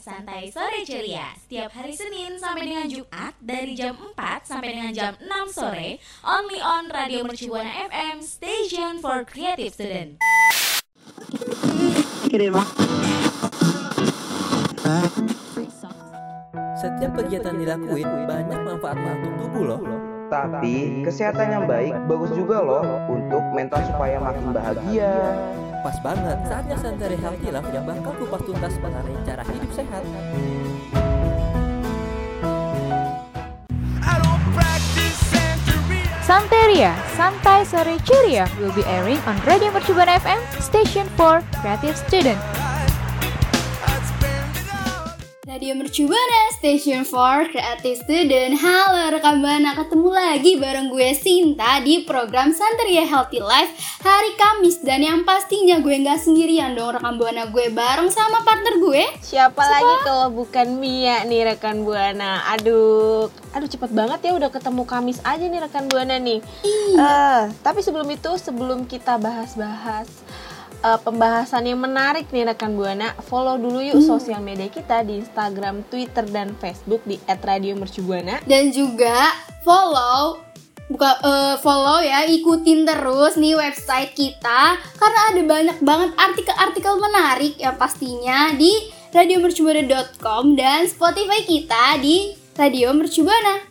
Santai sore ceria. Setiap hari Senin sampai dengan Jumat dari jam 4 sampai dengan jam 6 sore, only on Radio Mercubuana FM, station for creative student. Setiap kegiatan dilakuin banyak manfaatnya untuk tubuh loh. Tapi kesehatan yang baik bagus juga loh untuk mental supaya makin bahagia. Pas banget saatnya Santai Healthy Life yang bakal kupas tuntas mengenai cara hidup sehat. Santeria, Santai Sore Ceria will be airing on Radio Mercubuana FM, station for creative student. Radio Mercubuana, Station for Creative Student. Halo rekan Buana, ketemu lagi bareng gue Sinta di program Santeria Healthy Life hari Kamis. Dan yang pastinya gue nggak sendirian dong rekan Buana Gue bareng sama partner gue. Siapa, lagi kalau bukan Mia nih rekan Buana Aduh, aduh cepet banget ya udah ketemu Kamis aja nih rekan Buana nih. Eh, Tapi sebelum itu, sebelum kita bahas-bahas eh, pembahasan yang menarik nih rekan Buana Follow dulu yuk sosial media kita di Instagram, Twitter, dan Facebook di @radiomercubuana Dan juga follow buka eh, follow ya ikutin terus nih website kita karena ada banyak banget artikel-artikel menarik yang pastinya di radiomercubuana.com dan Spotify kita di Radio Mercubuana.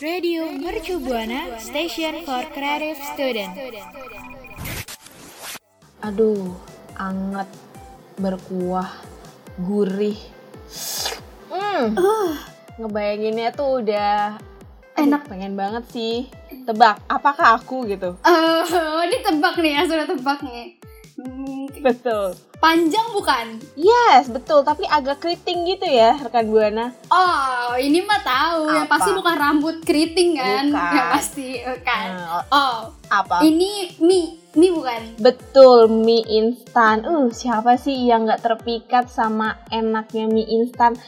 Radio Mercubuana, station for creative student. Aduh, anget, berkuah, gurih Hmm, ngebayanginnya tuh udah Enak. pengen banget sih tebak apakah aku gitu Eh, ini tebak nih ya, sudah tebak nih. Hmm, betul panjang bukan? yes betul tapi agak keriting gitu ya rekan buana Oh, ini mah tahu. Yang Apa? pasti bukan rambut keriting kan? Bukan. Ya pasti bukan. Nah, Oh, apa ini mie, mie bukan? betul mie instan uh siapa sih yang nggak terpikat sama enaknya mie instan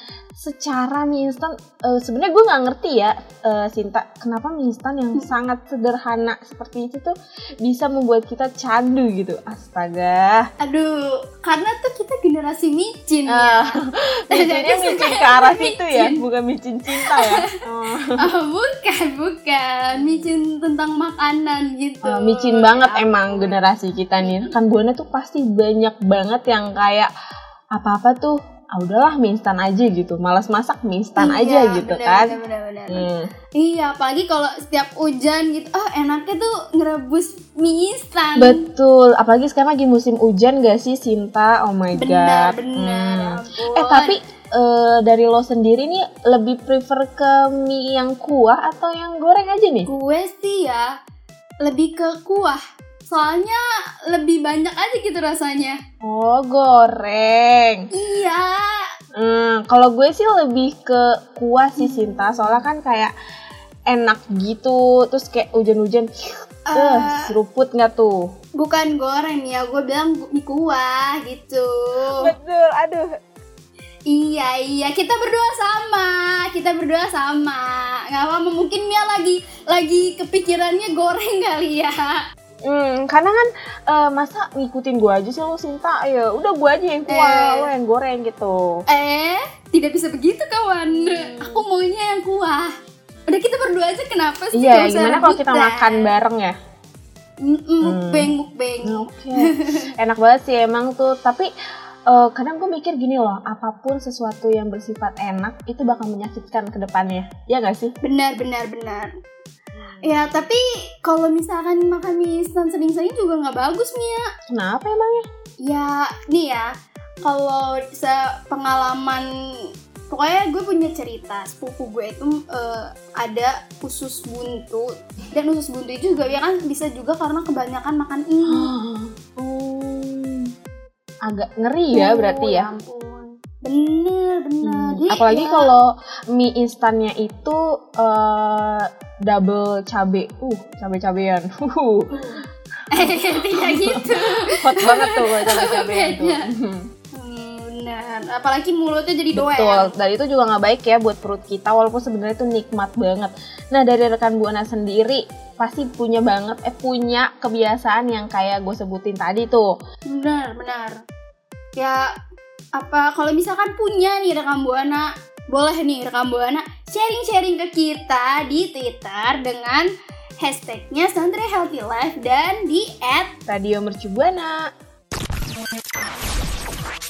secara mie instan eh, sebenarnya gue nggak ngerti ya eh, Sinta kenapa mie instan yang sangat sederhana seperti itu tuh bisa membuat kita candu gitu astaga Aduh, karena tuh kita generasi micin Ah, ya. micinnya Jadi micin suka ke arah situ ya micin. bukan micin cinta ya oh. Oh, bukan, bukan. Micin tentang makanan gitu. Eh, micin banget Ya emang generasi kita nih kan buana tuh pasti banyak banget yang kayak apa-apa tuh ah udahlah mie instan aja gitu malas masak mie instan Iya, aja gitu bener, kan bener, bener, bener. Hmm. Iya, apalagi kalau setiap hujan gitu, ah enaknya tuh ngerebus mie instan. betul apalagi sekarang lagi musim hujan gak sih Sinta oh my Benar, god benar. Hmm. eh tapi eh, dari lo sendiri nih lebih prefer ke mie yang kuah atau yang goreng aja nih gue sih ya lebih ke kuah. Soalnya lebih banyak aja gitu rasanya. oh goreng Iya. Hmm, kalau gue sih lebih ke kuah sih Sinta, soalnya kan kayak enak gitu, terus kayak hujan-hujan, eh Eh, seruput nggak tuh? bukan goreng ya, gue bilang di kuah gitu. Betul, aduh. Iya iya kita berdua sama kita berdua sama nggak apa mungkin Mia lagi lagi kepikirannya goreng kali ya Hmm, karena kan eh, masa ngikutin gue aja sih lo Sinta, ya udah gue aja yang kuah, Eh. lo yang goreng gitu. eh tidak bisa begitu kawan aku maunya yang kuah udah kita berdua aja kenapa sih Iya, gimana kalau kita makan bareng ya? Mm-mm, mukbang mukbang Oke, enak banget sih emang tuh. Tapi eh, kadang gue mikir gini loh, apa pun sesuatu yang bersifat enak itu bakal menyakitkan ke depannya, ya gak sih? benar benar benar ya tapi kalau misalkan makan mie instan sering-sering juga nggak bagus Mia Kenapa emangnya? Ya, nih ya, kalau pengalaman pokoknya gue punya cerita sepupu gue itu eh, ada usus buntu dan usus buntu itu juga ya kan bisa juga karena kebanyakan makan ini. Hmm, agak ngeri ya berarti Oh, ya. ampun. Bener bener. Hmm, Apalagi ya, kalau mie instannya itu eh, double cabe, uh cabe-cabean, uh tidak gitu. hot banget tuh kalau cabe-cabean tuh. Bener. Apalagi mulutnya jadi doer. Betul, dan itu juga nggak baik ya buat perut kita walaupun sebenarnya itu nikmat banget. Nah dari rekan buana sendiri pasti punya banget, eh punya kebiasaan yang kayak gue sebutin tadi tuh. Benar, benar. Ya apa kalau misalkan punya nih rekam buana boleh nih rekam buana sharing-sharing ke kita di Twitter dengan hashtagnya Santri Healthy Life dan di at Radio Mercubuana.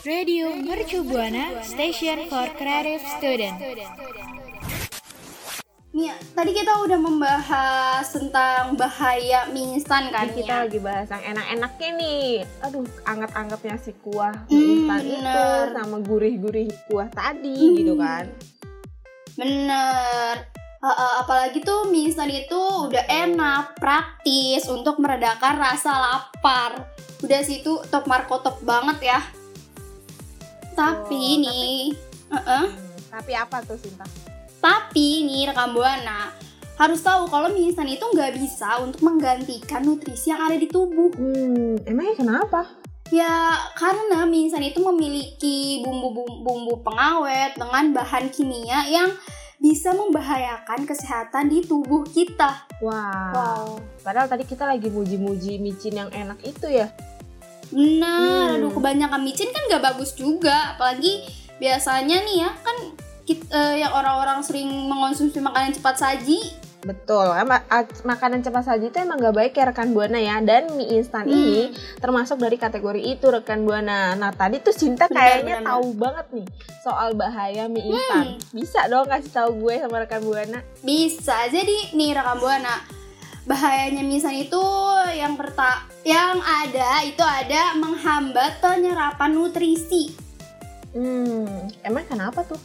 Radio Mercu Buana Station for Creative Student. Nih, tadi kita udah membahas tentang bahaya mie instan kan ya. kita lagi bahas yang enak-enaknya nih. Aduh, anget-angetnya si kuah Hmm, mie instan itu sama gurih-gurih kuah tadi Hmm. gitu kan. Bener. Uh, uh, apalagi tuh mie instan itu udah enak, praktis untuk meredakan rasa lapar. Udah situ top marko top banget ya. Tapi Oh, nih, uh-uh, Hmm, tapi apa tuh Sinta? tapi nih rekam buana harus tahu kalau mie instan itu nggak bisa untuk menggantikan nutrisi yang ada di tubuh. Hmm, emangnya kenapa? Ya karena mie instan itu memiliki bumbu-bumbu pengawet dengan bahan kimia yang bisa membahayakan kesehatan di tubuh kita. Wah. Wow. Padahal tadi kita lagi muji-muji micin yang enak itu ya. Benar, Hmm. aduh kebanyakan micin kan gak bagus juga, apalagi biasanya nih ya kan kita, yang orang-orang sering mengonsumsi makanan cepat saji. Betul, makanan cepat saji itu emang gak baik ya rekan buana ya. Dan mie instan Hmm. ini termasuk dari kategori itu rekan buana. Nah tadi tuh Cinta kayaknya tahu banget nih soal bahaya mie instan. Bisa dong kasih tahu gue sama rekan buana. Bisa, jadi nih rekam buana bahayanya mie instan itu yang perta yang ada itu ada menghambat penyerapan nutrisi. Hmm, emang kenapa tuh?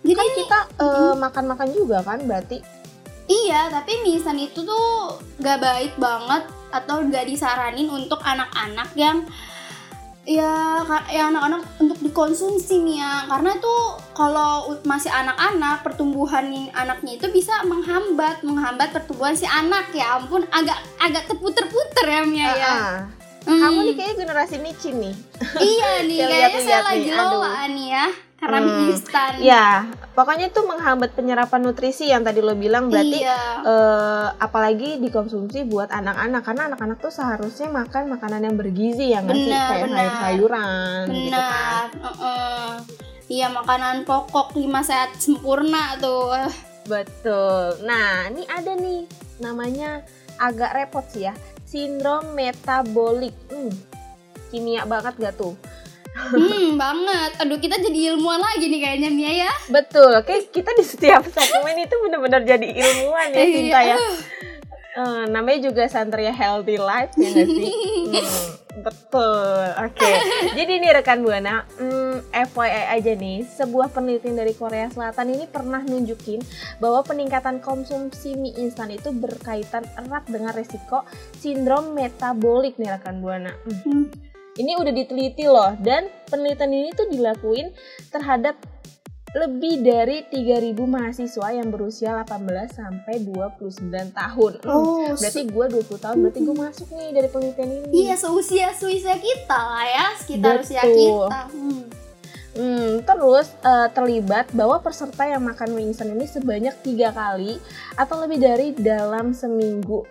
Jadi Kan kita eh, makan-makan juga kan berarti. Iya, tapi mie instan itu tuh gak baik banget atau gak disaranin untuk anak-anak yang ya ya anak-anak untuk dikonsumsi nih ya karena tuh kalau masih anak-anak pertumbuhan anaknya itu bisa menghambat menghambat pertumbuhan si anak. Ya ampun agak agak terputer-puter ya Mia ya. Ah, Hmm. Kamu nih kayaknya generasi micin nih. iya nih kayaknya saya lagi lola nih ya karena mie Hmm. instan Ya, pokoknya itu menghambat penyerapan nutrisi yang tadi lo bilang berarti iya. eh, apalagi dikonsumsi buat anak-anak karena anak-anak tuh seharusnya makan makanan yang bergizi yang nggak sih Benar, kayak benar. sayur-sayuran gitu kan. Benar, heeh. Iya makanan pokok lima sehat sempurna tuh. Betul. Nah, ini ada nih namanya agak repot sih ya. Sindrom metabolik. Hmm, kimia banget gak tuh? Hmm banget. Aduh kita jadi ilmuwan lagi nih kayaknya Mia ya. Betul. Kayak kita di setiap segmen itu bener-bener jadi ilmuwan ya Iya. Cinta ya. Eh, namanya juga Santria Healthy Life ya nggak sih? Hmm, betul. Oke. Jadi nih rekan Buana, hmm, FYI aja nih, sebuah penelitian dari Korea Selatan ini pernah nunjukin bahwa peningkatan konsumsi mie instan itu berkaitan erat dengan resiko sindrom metabolik nih rekan Buana. Hmm. Ini udah diteliti loh dan penelitian ini tuh dilakuin terhadap lebih dari 3000 mahasiswa yang berusia 18 sampai 29 tahun. Hmm, Oh, berarti gue 20 tahun, berarti gue masuk nih dari penelitian ini. Iya seusia seusia kita lah ya, sekitar usia Betul. kita. Hmm. Hmm, terus eh, terlibat bahwa peserta yang makan mie instan ini sebanyak tiga kali atau lebih dari dalam seminggu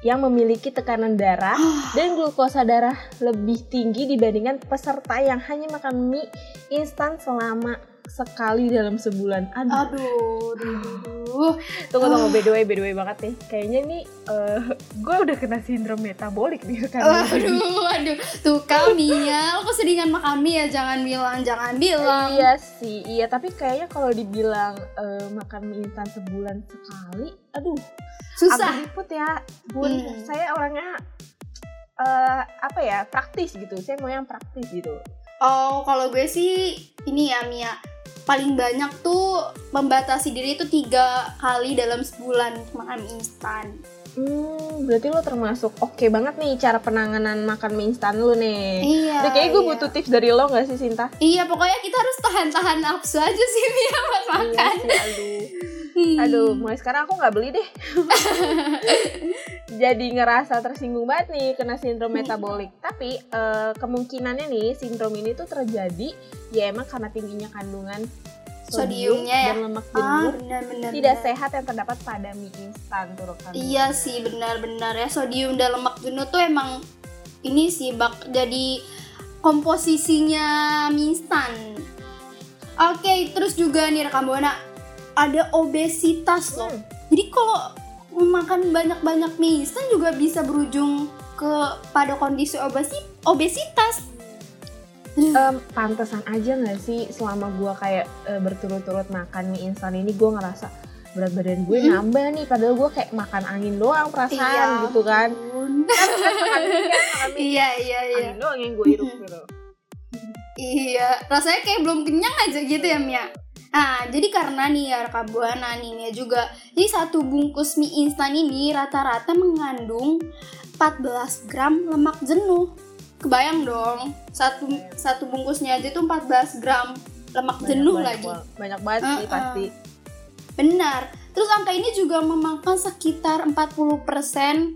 yang memiliki tekanan darah dan glukosa darah lebih tinggi dibandingkan peserta yang hanya makan mie instan selama sekali dalam sebulan. Aduh, Aduh, aduh. tunggu tunggu by the way, by the way banget nih. Kayaknya nih eh, gue udah kena sindrom metabolik nih kan. Aduh, aduh. Tuh kami ya, lo keseringan makan mie ya jangan bilang, jangan bilang. Iya sih, iya tapi kayaknya kalau dibilang eh, makan mie instan sebulan sekali, aduh, Susah. ribet ya. Bun, Hmm. saya orangnya eh, apa ya praktis gitu. Saya mau yang praktis gitu. Oh, kalau gue sih ini ya Mia paling banyak tuh membatasi diri itu tiga kali dalam sebulan makan instan. Hmm, berarti lo termasuk oke banget nih cara penanganan makan mie instan lu nih. Iya. Udah kayaknya gue iya. butuh tips dari lo gak sih Sinta? Iya, pokoknya kita harus tahan-tahan nafsu aja sih Mia pas makan. Iya sih, aduh. Hmm. Aduh, mulai sekarang aku nggak beli deh. Jadi ngerasa tersinggung banget nih kena sindrom metabolik. Tapi eh, kemungkinannya nih sindrom ini tuh terjadi ya emang karena tingginya kandungan sodium Sodiumnya ya? dan lemak Ah, jenuh benar-benar. tidak sehat yang terdapat pada mie instan tuh rekan. Iya sih, benar-benar ya sodium dan lemak jenuh tuh emang ini sih bak jadi komposisinya mie instan. Oke, terus juga nih rekam buana ada obesitas loh. Jadi kalau makan banyak-banyak mie instan juga bisa berujung ke pada kondisi obesi obesitas. Em, pantesan aja nggak sih selama gua kayak eh, berturut-turut makan mie instan ini gue ngerasa berat badan gue Mm-mm. nambah nih padahal gue kayak makan angin doang perasaan gitu kan kan mie iya, iya, iya. angin doang yang gue hirup gitu Iya, rasanya kayak belum kenyang aja gitu ya Mia. Nah, jadi karena nih ya rekam buana nih Mia juga. Jadi satu bungkus mie instan ini rata-rata mengandung 14 gram lemak jenuh. Kebayang dong, satu satu bungkusnya aja tuh 14 gram lemak jenuh banyak, lagi. banyak banget sih Uh-uh. pasti Benar. Terus angka ini juga memakan sekitar 40%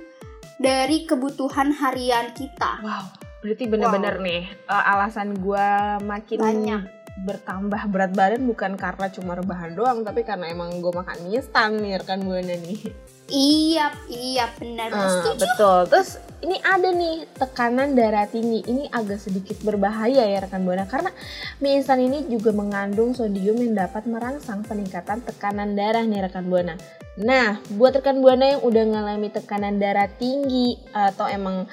dari kebutuhan harian kita. wow berarti bener-bener nih eh, alasan gue makin Banyak. Bertambah berat badan bukan karena cuma rebahan doang tapi karena emang gue makan mie instan nih rekan buana nih Iya, iya benar. Setuju. betul. Terus ini ada nih tekanan darah tinggi. Ini agak sedikit berbahaya ya rekan buana karena mie instan ini juga mengandung sodium yang dapat merangsang peningkatan tekanan darah nih rekan buana. Nah, buat rekan buana yang udah ngalami tekanan darah tinggi atau emang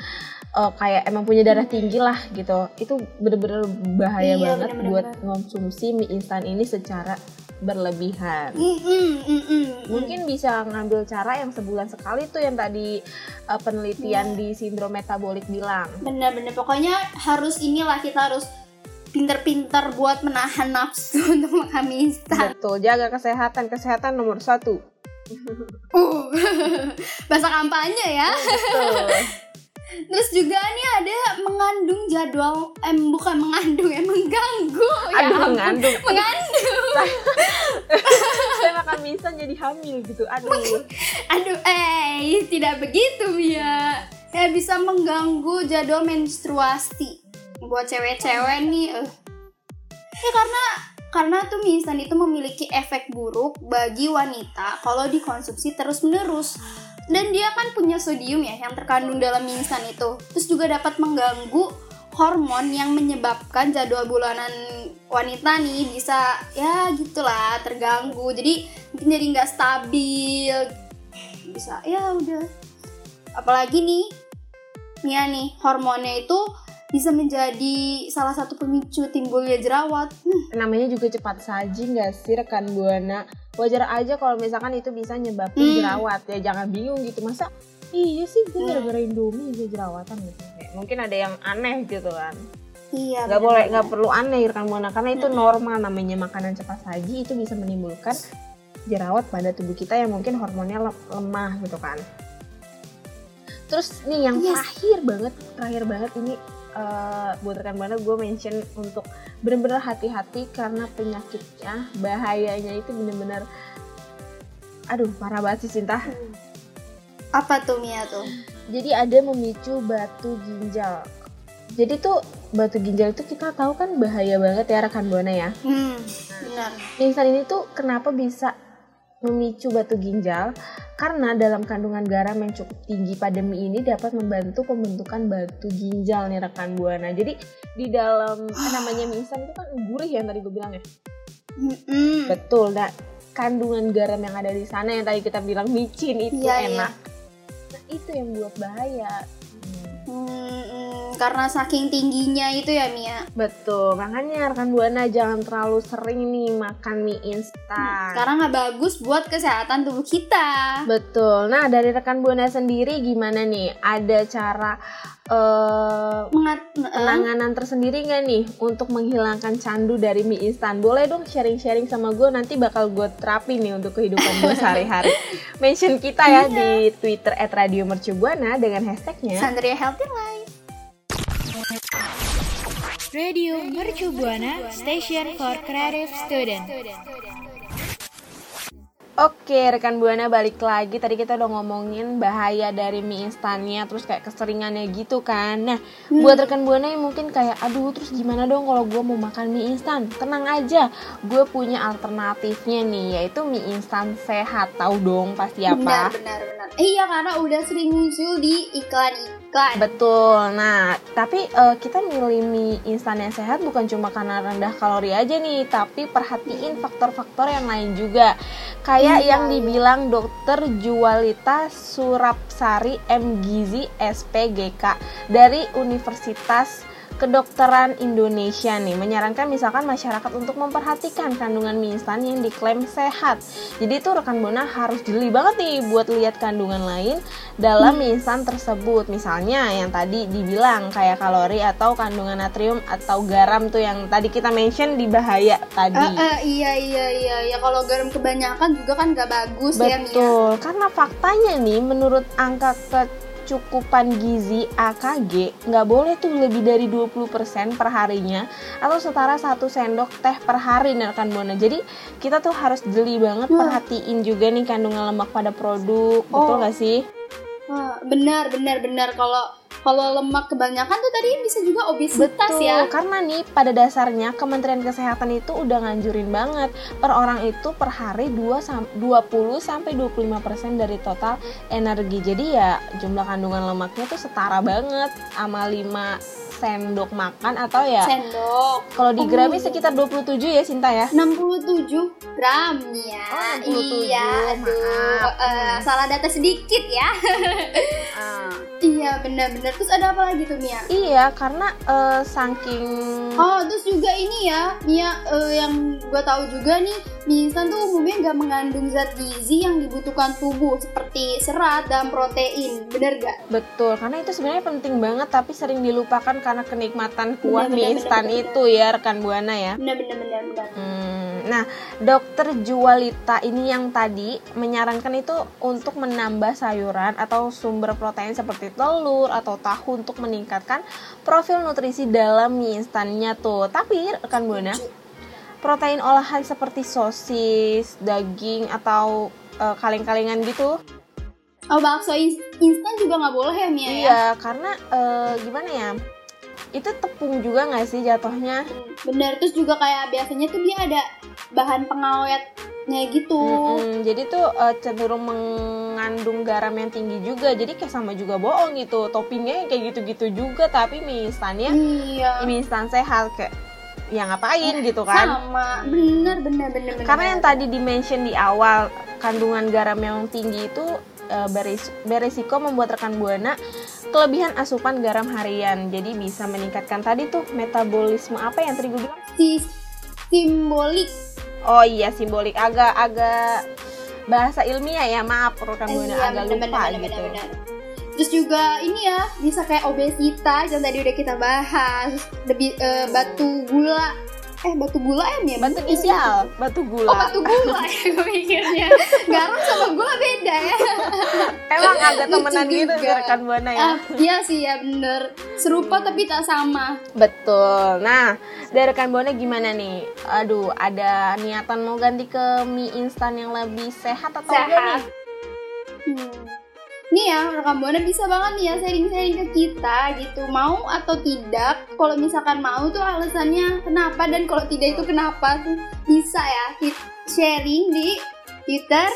eh, kayak emang punya darah tinggi lah gitu, itu bener-bener bahaya Iya, banget bener-bener buat banget. ngonsumsi mie instan ini secara berlebihan. Mm-mm, mm-mm, mungkin bisa ngambil cara yang sebulan sekali tuh yang tadi uh, penelitian di sindrom metabolik bilang. Bener-bener. Pokoknya harus inilah kita harus pinter-pinter buat menahan nafsu untuk makan mie instan. betul. Jaga kesehatan. Kesehatan nomor satu. Uh, bahasa kampanye ya. betul Terus juga nih ada mengandung jadwal, eh bukan mengandung ya, mengganggu. ya aduh ampun. mengandung Mengandung. saya makan mie instan jadi hamil gitu aduh Aduh, eh tidak begitu ya. Ya bisa mengganggu jadwal menstruasi buat cewek-cewek nih. eh. Ya karena karena tuh mie instan itu memiliki efek buruk bagi wanita kalau dikonsumsi terus-menerus. Dan dia kan punya sodium ya yang terkandung dalam mie instan itu. Terus juga dapat mengganggu hormon yang menyebabkan jadwal bulanan wanita nih bisa ya gitulah terganggu. Jadi mungkin jadi nggak stabil bisa ya udah apalagi nih Mia nih hormonnya itu bisa menjadi salah satu pemicu timbulnya jerawat. Hmm, namanya juga cepat saji nggak sih rekan buana? Wajar aja kalau misalkan itu bisa nyebabin Hmm. jerawat. Ya jangan bingung gitu. Masa iya sih gue Hmm. gara-gara indomie bisa jerawatan gitu. Kayak mungkin ada yang aneh gitu kan. Iya nggak bener boleh nggak perlu aneh rekan buana. Karena itu normal namanya makanan cepat saji itu bisa menimbulkan jerawat pada tubuh kita yang mungkin hormonnya le- lemah gitu kan. Terus nih yang Yes. terakhir banget terakhir banget ini eh, buat rekan buana gue mention untuk bener-bener hati-hati karena penyakitnya bahayanya itu bener-bener aduh parah banget sih Sinta. Apa tuh Mia tuh? Jadi ada memicu batu ginjal. Jadi tuh batu ginjal itu kita tahu kan bahaya banget ya rekan buana ya? Hmm benar. Instan ini tuh kenapa bisa memicu batu ginjal? Karena dalam kandungan garam yang cukup tinggi pada mie ini dapat membantu pembentukan batu ginjal nih rekan buana. Jadi di dalam eh, namanya mie instan itu kan gurih ya yang tadi gue bilang ya. Mm-mm. Betul. Nah kandungan garam yang ada di sana yang tadi kita bilang micin itu Iya, iya. enak. Nah itu yang buat bahaya. Mm-mm. Karena saking tingginya itu ya Mia Betul. Makanya rekan buana jangan terlalu sering nih makan mie instan. karena nggak bagus buat kesehatan tubuh kita Betul. Nah, dari rekan Buana sendiri gimana nih? Ada cara Mengat penanganan tersendiri nggak nih untuk menghilangkan candu dari mie instan? Boleh dong sharing-sharing sama gue nanti bakal gue terapin nih untuk kehidupan gue sehari-hari. Mention kita ya di Twitter @radiomercubuana dengan hashtagnya Sandria Healthy Life Radio Mercu Buana Station for Creative Student. Oke, rekan Buana balik lagi. Tadi kita udah ngomongin bahaya dari mie instannya, terus kayak keseringannya gitu kan. Nah, buat rekan Buana yang mungkin kayak, aduh, terus gimana dong kalau gue mau makan mie instan? Tenang aja, gue punya alternatifnya nih, yaitu mie instan sehat. Tahu dong pasti benar apa? benar benar iya karena udah sering muncul di iklan kan. Betul. Nah, tapi eh, kita milih mie instan yang sehat bukan cuma karena rendah kalori aja nih, tapi perhatiin faktor-faktor yang lain juga. Kayak Iya, yang dibilang dokter Jualita Surapsari M Gizi SPGK dari Universitas Kedokteran Indonesia nih menyarankan misalkan masyarakat untuk memperhatikan kandungan mie instan yang diklaim sehat. Jadi itu rekan Bona harus jeli banget nih buat lihat kandungan lain dalam mie instan tersebut. Misalnya yang tadi dibilang kayak kalori atau kandungan natrium atau garam tuh yang tadi kita mention di bahaya tadi. Eh, eh, iya iya iya ya kalau garam kebanyakan juga kan gak bagus ya Mia. Betul, karena faktanya nih menurut angka kecukupan gizi AKG nggak boleh tuh lebih dari 20% per harinya atau setara satu sendok teh per hari nih rekan Bona. Jadi kita tuh harus jeli banget Wah. perhatiin juga nih kandungan lemak pada produk, betul Oh. nggak sih? Benar benar benar kalau kalau lemak kebanyakan tuh tadi bisa juga obesitas Betul, ya. karena nih pada dasarnya Kementerian Kesehatan itu udah nganjurin banget per orang itu per hari 2 sam- 20 sampai 25% dari total energi. Jadi ya jumlah kandungan lemaknya tuh setara banget sama 5 sendok makan atau ya Sendok kalau di grami Oh. sekitar 27 ya Sinta ya. 67 gram ya. Oh, 67, iya, aduh. maaf. Hmm. salah data sedikit ya. iya, benar-benar. Terus ada apa lagi tuh Mia? Iya, karena eh, saking Oh, terus juga ini ya, Mia eh, yang gue tahu juga nih, mie instan tuh umumnya nggak mengandung zat gizi yang dibutuhkan tubuh seperti serat dan protein, bener gak? Betul, karena itu sebenarnya penting banget tapi sering dilupakan karena kenikmatan kuah Benar, mie benar, instan benar, itu ya rekan Buana ya. Bener bener bener bener. Hmm, nah, dokter Jualita ini yang tadi menyarankan itu untuk menambah sayuran atau sumber protein seperti telur atau tahu untuk meningkatkan profil nutrisi dalam mie instannya tuh. Tapi rekan Buana, protein olahan seperti sosis, daging atau eh, kaleng-kalengan gitu Oh, bakso ins- instan juga nggak boleh ya Mia ya? Iya, karena eh, gimana ya? Itu tepung juga nggak sih jatuhnya? Bener, terus juga kayak biasanya tuh dia ada bahan pengawetnya gitu. Mm-mm, jadi tuh eh, cenderung mengandung garam yang tinggi juga. Jadi kayak sama juga bohong gitu. Toppingnya yang kayak gitu-gitu juga, tapi mie instannya Iya. mie instan sehat kayak ya ngapain gitu kan? Sama, bener bener bener bener. Karena yang tadi dimention di awal kandungan garam yang tinggi itu eh, beris- beresiko membuat rekan buana kelebihan asupan garam harian. Jadi bisa meningkatkan tadi tuh metabolisme apa yang tadi gue bilang? si simbolik Oh iya simbolik agak agak bahasa ilmiah ya maaf rekan Eh, buana iya, agak bener, lupa bener, gitu. bener, bener. Terus juga ini ya bisa kayak obesitas yang tadi udah kita bahas, lebih eh, batu gula, eh batu gula ya Mia? Batu ginjal, batu gula. Oh batu gula ya gue mikirnya. Garam sama gula beda ya. Emang agak Lucu temenan gitu rekan buana ya. Ah, iya sih ya bener. Serupa tapi tak sama. Betul. Nah, dari rekan buana gimana nih? Aduh, ada niatan mau ganti ke mie instan yang lebih sehat atau enggak nih? Sehat. Hmm. Nih ya, rekam buana bisa banget nih ya sharing-sharing ke kita gitu. Mau atau tidak? Kalau misalkan mau tuh alasannya kenapa dan kalau tidak itu kenapa tuh bisa ya. Hit- Sharing di Twitter.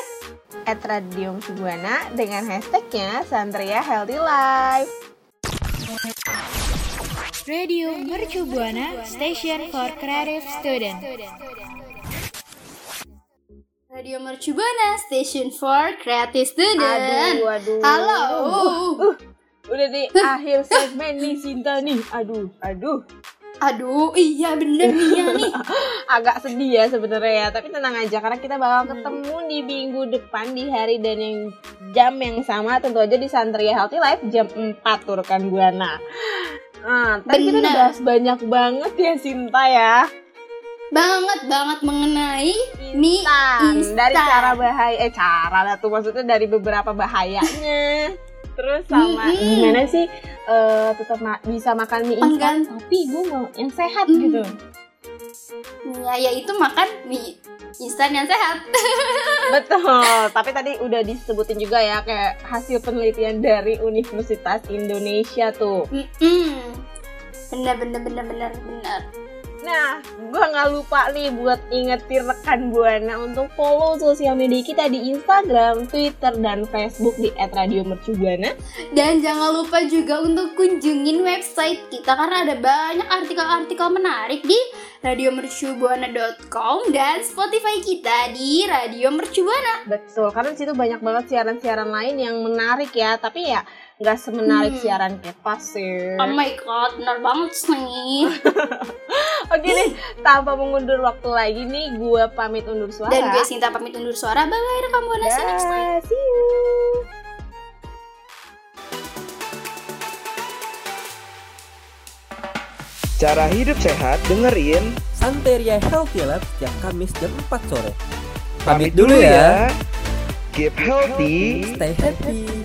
At Radium Subuana dengan hashtagnya Santria Healthy Life. Radio Mercu Buana Station for Creative Student. Radio Mercubuana Station for Creative Student. Aduh, aduh. Halo. Udah di akhir segmen nih Sinta nih. Aduh, aduh. Aduh, iya bener nih ya nih. Agak sedih ya sebenarnya ya, tapi tenang aja karena kita bakal ketemu di minggu depan di hari dan yang jam yang sama tentu aja di Santria Healthy Life jam 4 tuh rekan Buana. Nah, tadi kita udah bahas banyak banget ya Sinta ya. Banget banget mengenai mie Instan. instan. Dari cara bahaya, eh cara lah tuh maksudnya dari beberapa bahayanya. Terus sama Mm-mm. gimana sih eh, tetap ma- bisa makan mie instan tapi gue mau yang sehat Mm. gitu. Ya, yaitu makan mie instan yang sehat. Betul, tapi tadi udah disebutin juga ya kayak hasil penelitian dari Universitas Indonesia tuh. Mm-mm. Bener bener bener bener bener. Nah, gua nggak lupa nih buat ingetin rekan Buana untuk follow sosial media kita di Instagram, Twitter, dan Facebook di @radiomercubuana. Dan jangan lupa juga untuk kunjungin website kita karena ada banyak artikel-artikel menarik di radiomercubuana.com dan Spotify kita di Radio Mercubuana. Betul, karena di situ banyak banget siaran-siaran lain yang menarik ya, tapi ya nggak semenarik Hmm. siaran Kepas sih. Oh my god, benar banget nih. Oke deh, tanpa mengundur waktu lagi nih, gua pamit undur suara. Dan gue Sinta pamit undur suara. Bye bye rekam buana see you next time. See you. Cara hidup sehat dengerin. Santeria Healthy Lab setiap Kamis jam 4 sore. Pamit dulu ya. Keep healthy. Stay happy.